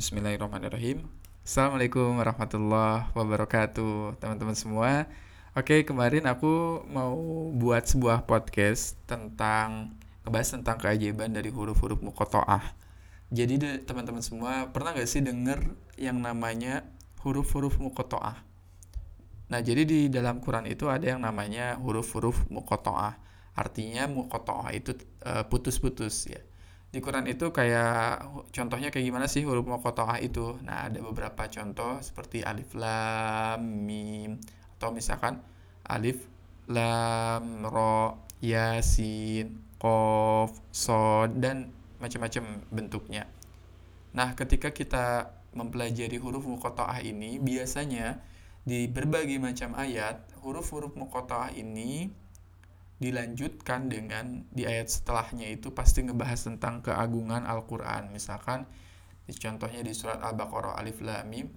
Bismillahirrahmanirrahim. Assalamualaikum warahmatullahi wabarakatuh Teman-teman semua. Oke kemarin aku mau buat sebuah podcast Tentang Ngebahas tentang keajaiban dari huruf-huruf mukoto'ah Jadi teman-teman semua Pernah gak sih denger yang namanya Huruf-huruf mukoto'ah Nah jadi di dalam Quran itu ada yang namanya huruf-huruf mukoto'ah Artinya mukoto'ah itu eh, putus-putus ya di Quran itu kayak contohnya kayak gimana sih huruf muqatta'ah itu? Nah, ada beberapa contoh seperti alif lam mim atau misalkan alif lam ro yasin qaf sod dan macam-macam bentuknya. Nah, ketika kita mempelajari huruf muqatta'ah ini biasanya di berbagai macam ayat huruf-huruf muqatta'ah ini dilanjutkan dengan di ayat setelahnya itu pasti ngebahas tentang keagungan Al-Qur'an. Misalkan contohnya di surat Al-Baqarah Alif Lam Mim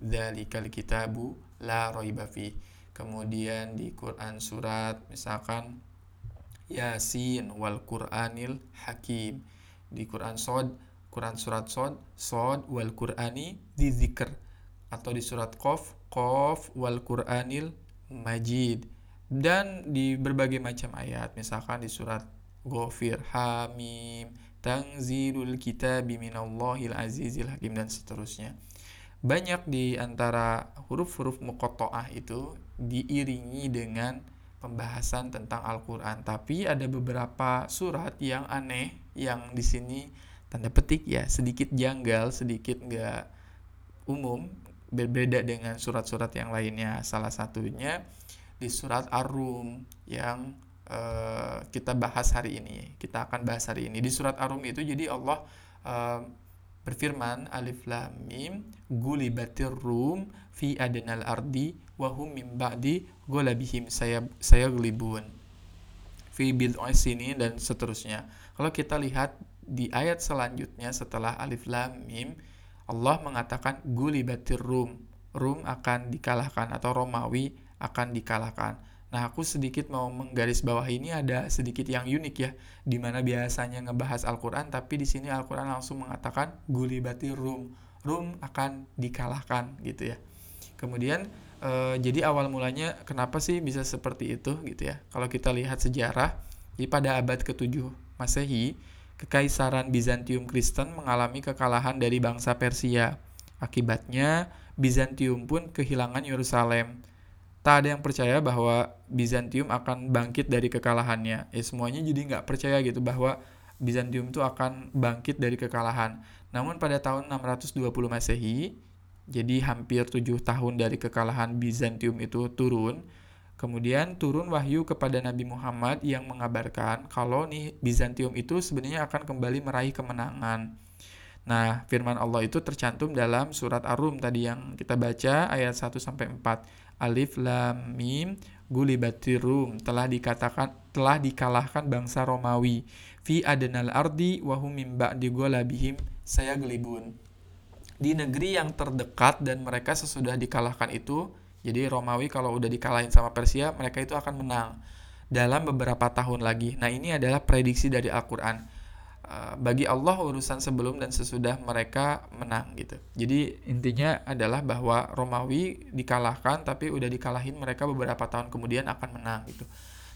kitabu la raiba fi. Kemudian di Quran surat misalkan Yasin wal Qur'anil Hakim. Di Quran Sod, Quran surat Sod, Sod wal Qur'ani atau di surat Qaf, Qaf wal Qur'anil Majid dan di berbagai macam ayat misalkan di surat Ghafir Hamim Tangzilul Kitab Minallahil Azizil Hakim dan seterusnya. Banyak di antara huruf-huruf muqatta'ah itu diiringi dengan pembahasan tentang Al-Qur'an. Tapi ada beberapa surat yang aneh yang di sini tanda petik ya sedikit janggal sedikit nggak umum berbeda dengan surat-surat yang lainnya. Salah satunya di surat Ar-Rum yang uh, kita bahas hari ini. Kita akan bahas hari ini. Di surat Ar-Rum itu jadi Allah uh, berfirman alif lam mim gulibatir rum fi adnal ardi wa hum ba'di gulabihim saya saya gelibun fi bil sini dan seterusnya. Kalau kita lihat di ayat selanjutnya setelah alif lam mim Allah mengatakan gulibatir rum. Rum akan dikalahkan atau Romawi akan dikalahkan. Nah, aku sedikit mau menggaris bawah ini ada sedikit yang unik ya, di mana biasanya ngebahas Al-Quran, tapi di sini Al-Quran langsung mengatakan gulibati rum, rum akan dikalahkan gitu ya. Kemudian e, jadi awal mulanya kenapa sih bisa seperti itu gitu ya? Kalau kita lihat sejarah, di pada abad ke-7 Masehi, Kekaisaran Bizantium Kristen mengalami kekalahan dari bangsa Persia. Akibatnya, Bizantium pun kehilangan Yerusalem tak ada yang percaya bahwa Bizantium akan bangkit dari kekalahannya. Ya semuanya jadi nggak percaya gitu bahwa Bizantium itu akan bangkit dari kekalahan. Namun pada tahun 620 Masehi, jadi hampir tujuh tahun dari kekalahan Bizantium itu turun, kemudian turun wahyu kepada Nabi Muhammad yang mengabarkan kalau nih Bizantium itu sebenarnya akan kembali meraih kemenangan. Nah, firman Allah itu tercantum dalam surat Ar-Rum tadi yang kita baca ayat 1 sampai 4 alif lam mim gulibatir rum telah dikatakan telah dikalahkan bangsa Romawi. Fi adenal ardi wahum mim ba'di ghalabihim saya gelibun. Di negeri yang terdekat dan mereka sesudah dikalahkan itu jadi Romawi kalau udah dikalahin sama Persia mereka itu akan menang dalam beberapa tahun lagi. Nah ini adalah prediksi dari Al-Qur'an Eh, bagi Allah urusan sebelum dan sesudah mereka menang gitu. Jadi intinya adalah bahwa Romawi dikalahkan tapi udah dikalahin mereka beberapa tahun kemudian akan menang gitu.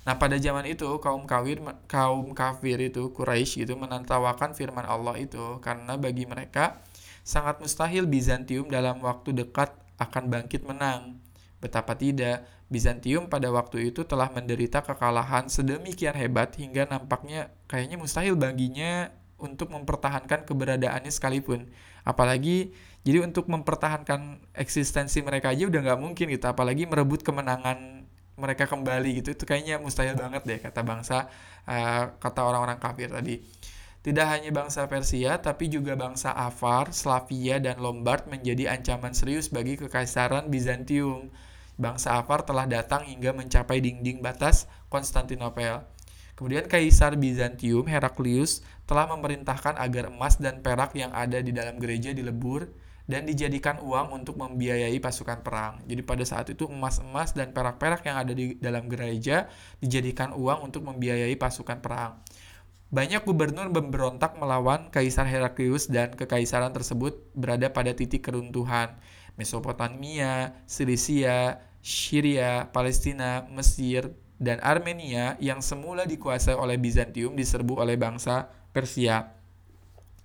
Nah, pada zaman itu kaum kafir kaum kafir itu Quraisy gitu menantawakan firman Allah itu karena bagi mereka sangat mustahil Bizantium dalam waktu dekat akan bangkit menang. Betapa tidak Bizantium pada waktu itu telah menderita kekalahan sedemikian hebat hingga nampaknya kayaknya mustahil baginya untuk mempertahankan keberadaannya sekalipun. Apalagi jadi untuk mempertahankan eksistensi mereka aja udah nggak mungkin gitu. Apalagi merebut kemenangan mereka kembali gitu itu kayaknya mustahil banget deh kata bangsa uh, kata orang-orang kafir tadi. Tidak hanya bangsa Persia, tapi juga bangsa Avar, Slavia, dan Lombard menjadi ancaman serius bagi kekaisaran Bizantium bangsa Avar telah datang hingga mencapai dinding batas Konstantinopel. Kemudian Kaisar Bizantium Heraklius telah memerintahkan agar emas dan perak yang ada di dalam gereja dilebur dan dijadikan uang untuk membiayai pasukan perang. Jadi pada saat itu emas-emas dan perak-perak yang ada di dalam gereja dijadikan uang untuk membiayai pasukan perang. Banyak gubernur memberontak melawan Kaisar Heraklius dan kekaisaran tersebut berada pada titik keruntuhan. Mesopotamia, Silisia, Syria, Palestina, Mesir, dan Armenia yang semula dikuasai oleh Bizantium diserbu oleh bangsa Persia.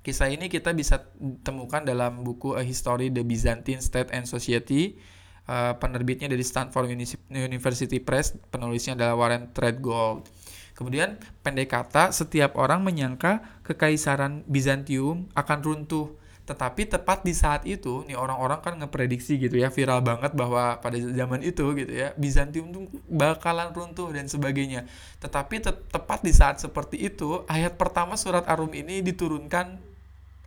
Kisah ini kita bisa temukan dalam buku A History the Byzantine State and Society. Uh, penerbitnya dari Stanford University Press, penulisnya adalah Warren Treadgold. Kemudian pendek kata, setiap orang menyangka kekaisaran Bizantium akan runtuh. Tetapi tepat di saat itu, nih orang-orang kan ngeprediksi gitu ya, viral banget bahwa pada zaman itu gitu ya, Bizantium tuh bakalan runtuh dan sebagainya. Tetapi te tepat di saat seperti itu, ayat pertama surat Ar-Rum ini diturunkan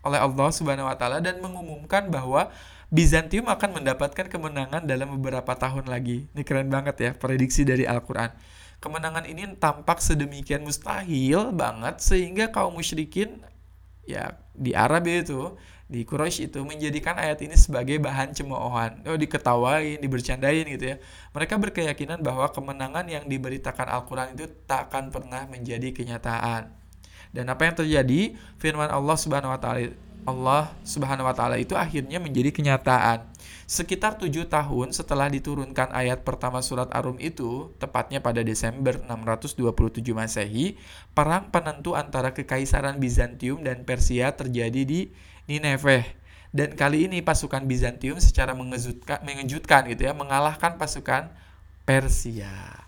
oleh Allah Subhanahu wa taala dan mengumumkan bahwa Bizantium akan mendapatkan kemenangan dalam beberapa tahun lagi. Ini keren banget ya, prediksi dari Al-Qur'an kemenangan ini tampak sedemikian mustahil banget sehingga kaum musyrikin ya di Arab itu di Quraisy itu menjadikan ayat ini sebagai bahan cemoohan. Oh, diketawain, dibercandain gitu ya. Mereka berkeyakinan bahwa kemenangan yang diberitakan Al-Qur'an itu tak akan pernah menjadi kenyataan. Dan apa yang terjadi? Firman Allah Subhanahu wa taala Allah Subhanahu wa taala itu akhirnya menjadi kenyataan. Sekitar tujuh tahun setelah diturunkan ayat pertama surat Arum itu, tepatnya pada Desember 627 Masehi, perang penentu antara Kekaisaran Bizantium dan Persia terjadi di Nineveh. Dan kali ini pasukan Bizantium secara mengejutkan, mengejutkan gitu ya, mengalahkan pasukan Persia.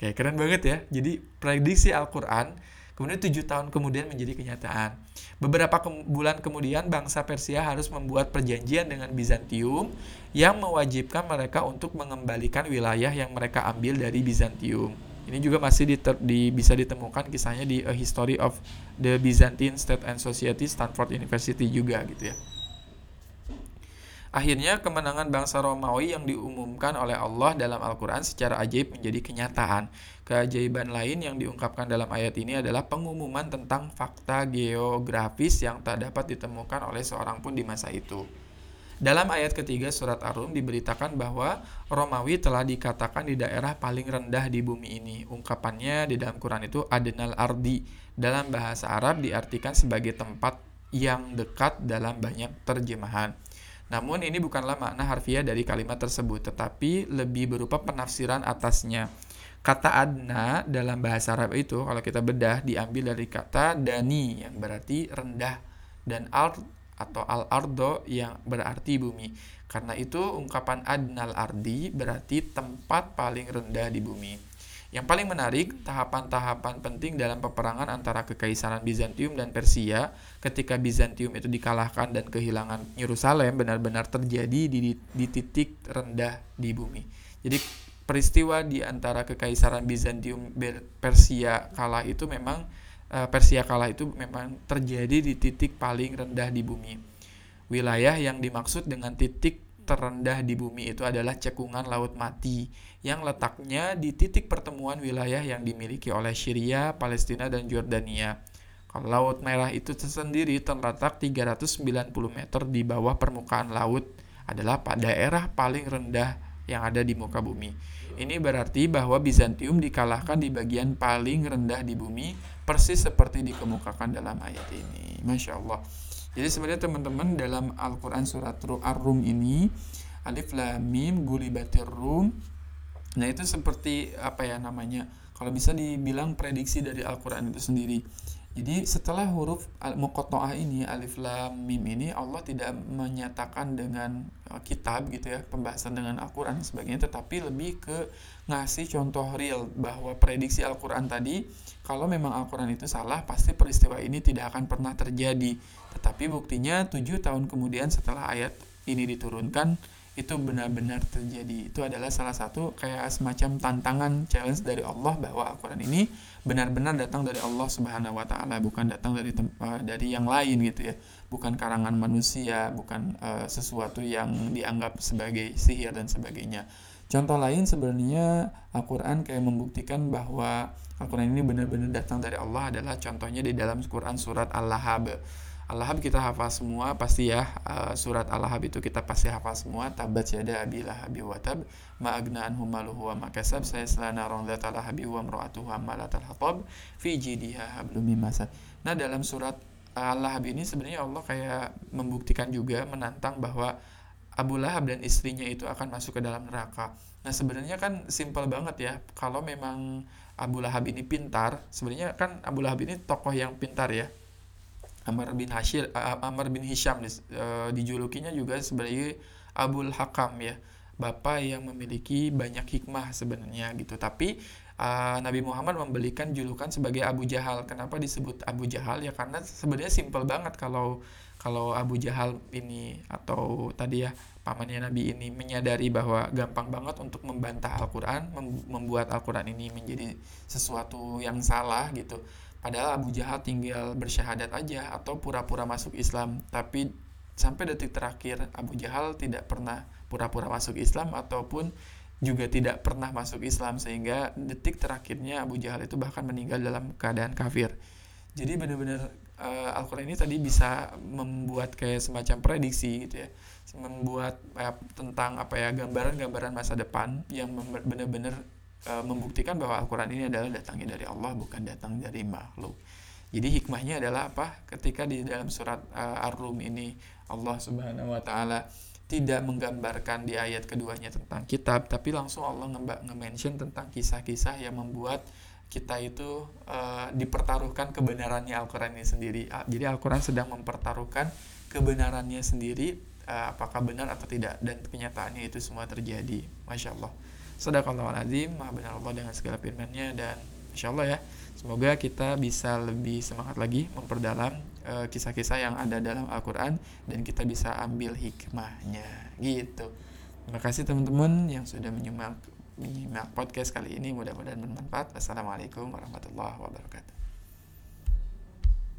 Oke, keren banget ya. Jadi prediksi Al-Quran Kemudian tujuh tahun kemudian menjadi kenyataan. Beberapa ke bulan kemudian bangsa Persia harus membuat perjanjian dengan Bizantium yang mewajibkan mereka untuk mengembalikan wilayah yang mereka ambil dari Bizantium. Ini juga masih diter, di, bisa ditemukan kisahnya di A History of the Byzantine State and Society Stanford University juga gitu ya. Akhirnya kemenangan bangsa Romawi yang diumumkan oleh Allah dalam Al-Quran secara ajaib menjadi kenyataan. Keajaiban lain yang diungkapkan dalam ayat ini adalah pengumuman tentang fakta geografis yang tak dapat ditemukan oleh seorang pun di masa itu. Dalam ayat ketiga surat Ar-Rum diberitakan bahwa Romawi telah dikatakan di daerah paling rendah di bumi ini. Ungkapannya di dalam Quran itu Adenal Ardi. Dalam bahasa Arab diartikan sebagai tempat yang dekat dalam banyak terjemahan. Namun ini bukanlah makna harfiah dari kalimat tersebut, tetapi lebih berupa penafsiran atasnya. Kata adna dalam bahasa Arab itu kalau kita bedah diambil dari kata dani yang berarti rendah dan ard atau al ardo yang berarti bumi. Karena itu ungkapan adnal ardi berarti tempat paling rendah di bumi. Yang paling menarik, tahapan-tahapan penting dalam peperangan antara Kekaisaran Bizantium dan Persia ketika Bizantium itu dikalahkan dan kehilangan Yerusalem benar-benar terjadi di, di titik rendah di bumi. Jadi peristiwa di antara Kekaisaran Bizantium Persia kala itu memang eh, Persia kala itu memang terjadi di titik paling rendah di bumi. Wilayah yang dimaksud dengan titik terendah di bumi itu adalah cekungan Laut Mati yang letaknya di titik pertemuan wilayah yang dimiliki oleh Syria, Palestina, dan Jordania. Kalau Laut Merah itu sendiri terletak 390 meter di bawah permukaan laut adalah daerah paling rendah yang ada di muka bumi. Ini berarti bahwa Bizantium dikalahkan di bagian paling rendah di bumi, persis seperti dikemukakan dalam ayat ini. Masya Allah. Jadi sebenarnya teman-teman dalam Al-Quran surat Ar-Rum ini Alif Lam Mim Gulibatir Rum. Nah itu seperti apa ya namanya Kalau bisa dibilang prediksi dari Al-Quran itu sendiri jadi setelah huruf muqatta'ah ini alif lam mim ini Allah tidak menyatakan dengan uh, kitab gitu ya, pembahasan dengan Al-Qur'an sebagainya tetapi lebih ke ngasih contoh real bahwa prediksi Al-Qur'an tadi kalau memang Al-Qur'an itu salah pasti peristiwa ini tidak akan pernah terjadi. Tetapi buktinya tujuh tahun kemudian setelah ayat ini diturunkan itu benar-benar terjadi. Itu adalah salah satu kayak semacam tantangan challenge dari Allah bahwa Al-Qur'an ini benar-benar datang dari Allah Subhanahu wa taala, bukan datang dari uh, dari yang lain gitu ya. Bukan karangan manusia, bukan uh, sesuatu yang dianggap sebagai sihir dan sebagainya. Contoh lain sebenarnya Al-Qur'an kayak membuktikan bahwa Al-Qur'an ini benar-benar datang dari Allah adalah contohnya di dalam Quran surat Al-Lahab Al-Lahab kita hafal semua pasti ya. Uh, surat Al-Lahab itu kita pasti hafal semua. Tabat yada abi lahabi wa tab. Ma agna anhu maluhu wa makasab saya selana rondat lahabi wa mra'atuhu ammalatal hatab fi jidiha hablum masad. Nah dalam surat Al-Lahab ini sebenarnya Allah kayak membuktikan juga menantang bahwa Abu Lahab dan istrinya itu akan masuk ke dalam neraka. Nah sebenarnya kan simpel banget ya. Kalau memang Abu Lahab ini pintar sebenarnya kan Abu Lahab ini tokoh yang pintar ya Amr bin Hashir Amr bin Hisham uh, dijulukinya juga sebagai Abul Hakam ya. Bapak yang memiliki banyak hikmah sebenarnya gitu. Tapi uh, Nabi Muhammad memberikan julukan sebagai Abu Jahal. Kenapa disebut Abu Jahal? Ya karena sebenarnya simpel banget kalau kalau Abu Jahal ini atau tadi ya pamannya Nabi ini menyadari bahwa gampang banget untuk membantah Al-Quran membuat Al-Quran ini menjadi sesuatu yang salah gitu Padahal Abu Jahal tinggal bersyahadat aja atau pura-pura masuk Islam. Tapi sampai detik terakhir Abu Jahal tidak pernah pura-pura masuk Islam ataupun juga tidak pernah masuk Islam sehingga detik terakhirnya Abu Jahal itu bahkan meninggal dalam keadaan kafir. Jadi benar-benar uh, Al-Quran ini tadi bisa membuat kayak semacam prediksi gitu ya, membuat uh, tentang apa ya gambaran-gambaran masa depan yang benar-benar e, membuktikan bahwa Al-Quran ini adalah datangnya dari Allah bukan datang dari makhluk. Jadi hikmahnya adalah apa? Ketika di dalam surat uh, Ar-Rum ini Allah Subhanahu wa taala tidak menggambarkan di ayat keduanya tentang kitab, tapi langsung Allah nge-mention tentang kisah-kisah yang membuat kita itu uh, dipertaruhkan kebenarannya Al-Quran ini sendiri. Jadi Al-Quran sedang mempertaruhkan kebenarannya sendiri, apakah benar atau tidak, dan kenyataannya itu semua terjadi. Masya Allah. Sadaqallahul maha benar Allah dengan segala firman-Nya dan insya Allah ya, semoga kita bisa lebih semangat lagi memperdalam eh, kisah-kisah yang ada dalam Al-Qur'an dan kita bisa ambil hikmahnya gitu. Terima kasih teman-teman yang sudah menyimak podcast kali ini mudah-mudahan bermanfaat. Assalamualaikum warahmatullahi wabarakatuh.